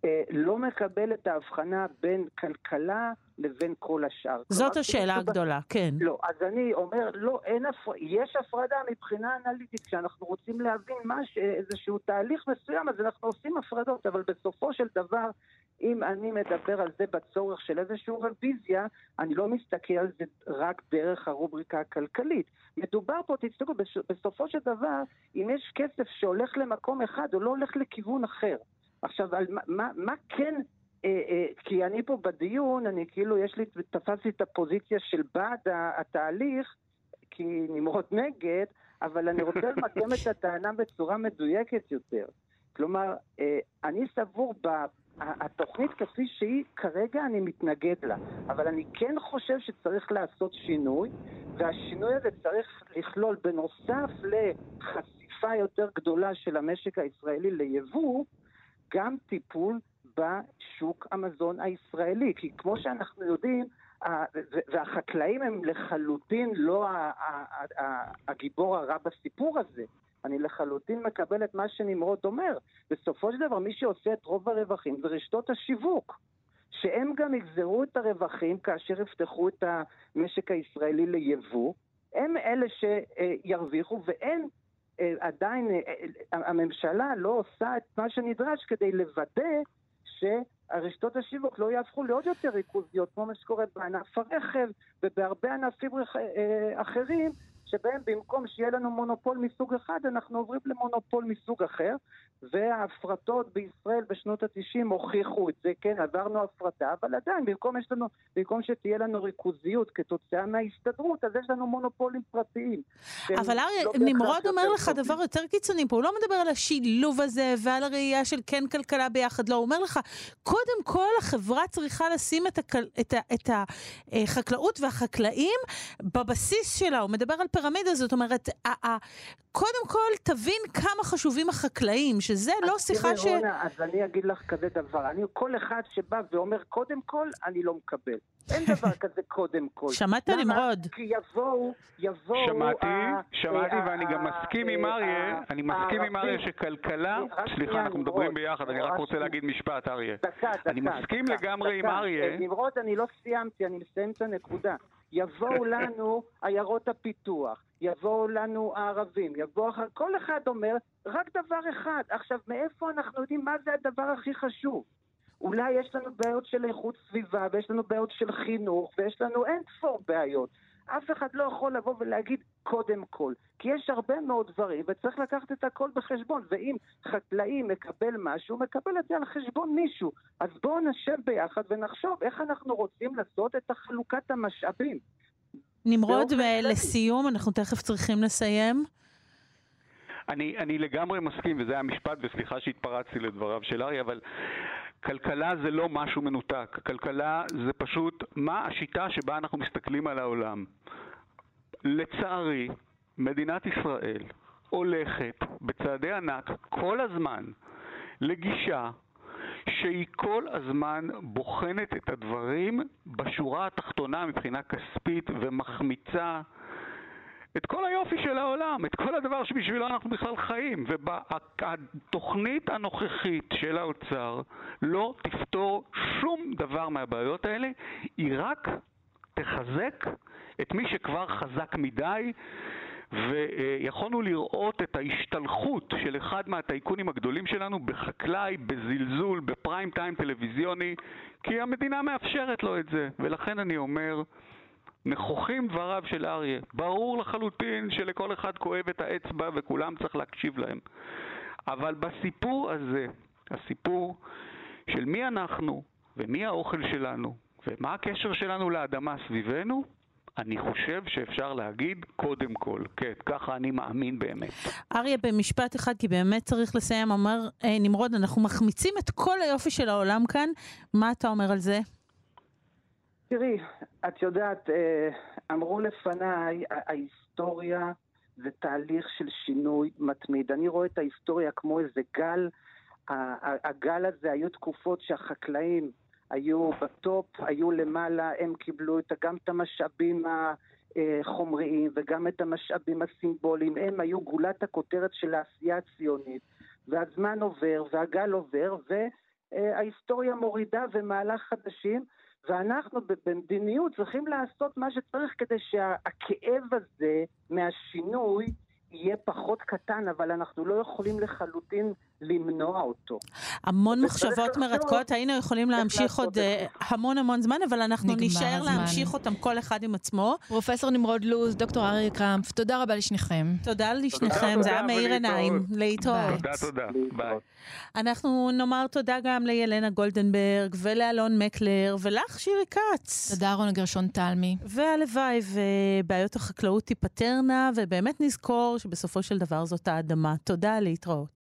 אה, לא מקבל את ההבחנה בין כלכלה לבין כל השאר. זאת כלומר, השאלה הגדולה, כן. לא, אז אני אומר, לא, אין הפרדה, יש הפרדה מבחינה אנליטית. כשאנחנו רוצים להבין מה, איזשהו תהליך מסוים, אז אנחנו עושים הפרדות, אבל בסופו של דבר, אם אני מדבר על זה בצורך של איזושהי רוויזיה, אני לא מסתכל על זה רק דרך הרובריקה הכלכלית. מדובר פה, תסתכלו, בסופו של דבר, אם יש כסף שהולך למקום אחד, הוא לא הולך לכיוון אחר. עכשיו, על מה, מה, מה כן אה, אה, כי אני פה בדיון, אני כאילו, יש לי, תפסתי את הפוזיציה של בעד התהליך, כי נמרוד נגד, אבל אני רוצה למקם את הטענה בצורה מדויקת יותר. כלומר, אה, אני סבור התוכנית כפי שהיא, כרגע אני מתנגד לה. אבל אני כן חושב שצריך לעשות שינוי, והשינוי הזה צריך לכלול בנוסף לחשיפה יותר גדולה של המשק הישראלי ליבוא, גם טיפול בשוק המזון הישראלי. כי כמו שאנחנו יודעים, והחקלאים הם לחלוטין לא הגיבור הרע בסיפור הזה. אני לחלוטין מקבל את מה שנמרוד אומר. בסופו של דבר, מי שעושה את רוב הרווחים זה רשתות השיווק. שהם גם יגזרו את הרווחים כאשר יפתחו את המשק הישראלי ליבוא, הם אלה שירוויחו, ואין אה, עדיין, אה, אה, הממשלה לא עושה את מה שנדרש כדי לוודא שהרשתות השיווק לא יהפכו לעוד יותר ריכוזיות, כמו מה שקורה בענף הרכב ובהרבה ענפים אחרים, שבהם במקום שיהיה לנו מונופול מסוג אחד, אנחנו עוברים למונופול מסוג אחר, וההפרטות בישראל בשנות ה-90 הוכיחו את זה, כן, עברנו הפרטה, אבל עדיין, במקום, לנו, במקום שתהיה לנו ריכוזיות כתוצאה מההסתדרות, אז יש לנו מונופולים פרטיים. אבל אריה, לא נמרוד אומר לך דבר יותר קיצוני פה, הוא לא מדבר על השילוב הזה ועל הראייה של כן כלכלה ביחד, לא, הוא אומר לך, קודם כל החברה צריכה לשים את, הכל, את, ה, את החקלאות והחקלאים בבסיס שלה, הוא מדבר על הפירמידה, זאת אומרת, קודם כל תבין כמה חשובים החקלאים, שזה לא שיחה ש... תראי, רונה, אז אני אגיד לך כזה דבר. אני, כל אחד שבא ואומר קודם כל, אני לא מקבל. אין [LAUGHS] דבר כזה קודם כל. שמעת נמרוד? כי יבואו, יבואו... שמעתי, שמעתי, ואני גם מסכים עם אריה, אני מסכים עם אריה שכלכלה... סליחה, אנחנו מדברים ביחד, אני רק רוצה להגיד משפט, אריה. דקה, דקה. אני מסכים לגמרי עם אריה. נמרוד, אני לא סיימתי, אני מסיים את הנקודה. יבואו [LAUGHS] לנו עיירות הפיתוח, יבואו לנו הערבים, יבואו אחר... כל אחד אומר רק דבר אחד. עכשיו, מאיפה אנחנו יודעים מה זה הדבר הכי חשוב? אולי יש לנו בעיות של איכות סביבה, ויש לנו בעיות של חינוך, ויש לנו אין ספור בעיות. אף אחד לא יכול לבוא ולהגיד קודם כל, כי יש הרבה מאוד דברים וצריך לקחת את הכל בחשבון, ואם חקלאי מקבל משהו, הוא מקבל את זה על חשבון מישהו. אז בואו נשב ביחד ונחשוב איך אנחנו רוצים לעשות את חלוקת המשאבים. נמרוד, לסיום, אנחנו תכף צריכים לסיים. אני, אני לגמרי מסכים, וזה המשפט, וסליחה שהתפרצתי לדבריו של אריה, אבל כלכלה זה לא משהו מנותק. כלכלה זה פשוט מה השיטה שבה אנחנו מסתכלים על העולם. לצערי, מדינת ישראל הולכת בצעדי ענק כל הזמן לגישה שהיא כל הזמן בוחנת את הדברים בשורה התחתונה מבחינה כספית ומחמיצה את כל היופי של העולם, את כל הדבר שבשבילו אנחנו בכלל חיים. והתוכנית הנוכחית של האוצר לא תפתור שום דבר מהבעיות האלה, היא רק תחזק את מי שכבר חזק מדי. ויכולנו לראות את ההשתלחות של אחד מהטייקונים הגדולים שלנו בחקלאי, בזלזול, בפריים טיים טלוויזיוני, כי המדינה מאפשרת לו את זה. ולכן אני אומר, נכוחים דבריו של אריה. ברור לחלוטין שלכל אחד כואב את האצבע וכולם צריך להקשיב להם. אבל בסיפור הזה, הסיפור של מי אנחנו ומי האוכל שלנו ומה הקשר שלנו לאדמה סביבנו, אני חושב שאפשר להגיד קודם כל, כן, ככה אני מאמין באמת. אריה, במשפט אחד, כי באמת צריך לסיים, אומר אה, נמרוד, אנחנו מחמיצים את כל היופי של העולם כאן, מה אתה אומר על זה? תראי, את יודעת, אה, אמרו לפניי, ההיסטוריה זה תהליך של שינוי מתמיד. אני רואה את ההיסטוריה כמו איזה גל. הגל הזה, היו תקופות שהחקלאים היו בטופ, היו למעלה, הם קיבלו את, גם את המשאבים החומריים וגם את המשאבים הסימבוליים. הם היו גולת הכותרת של העשייה הציונית. והזמן עובר והגל עובר וההיסטוריה מורידה ומעלה חדשים. ואנחנו במדיניות צריכים לעשות מה שצריך כדי שהכאב הזה מהשינוי יהיה פחות קטן, אבל אנחנו לא יכולים לחלוטין למנוע אותו. המון מחשבות מרתקות, היינו יכולים להמשיך עוד אה, המון המון זמן, אבל אנחנו נישאר להמשיך אותם כל אחד עם עצמו. פרופסור נמרוד לוז, דוקטור אריה קרמפ, תודה רבה לשניכם. תודה לשניכם, זה היה מאיר עיניים. להתראות. תודה, תודה. ביי. אנחנו נאמר תודה גם לילנה גולדנברג ולאלון מקלר ולך שירי כץ. תודה רונה גרשון תלמי. והלוואי ובעיות החקלאות תיפתרנה, ובאמת נזכור שבסופו של דבר זאת האדמה. תודה, להתראות.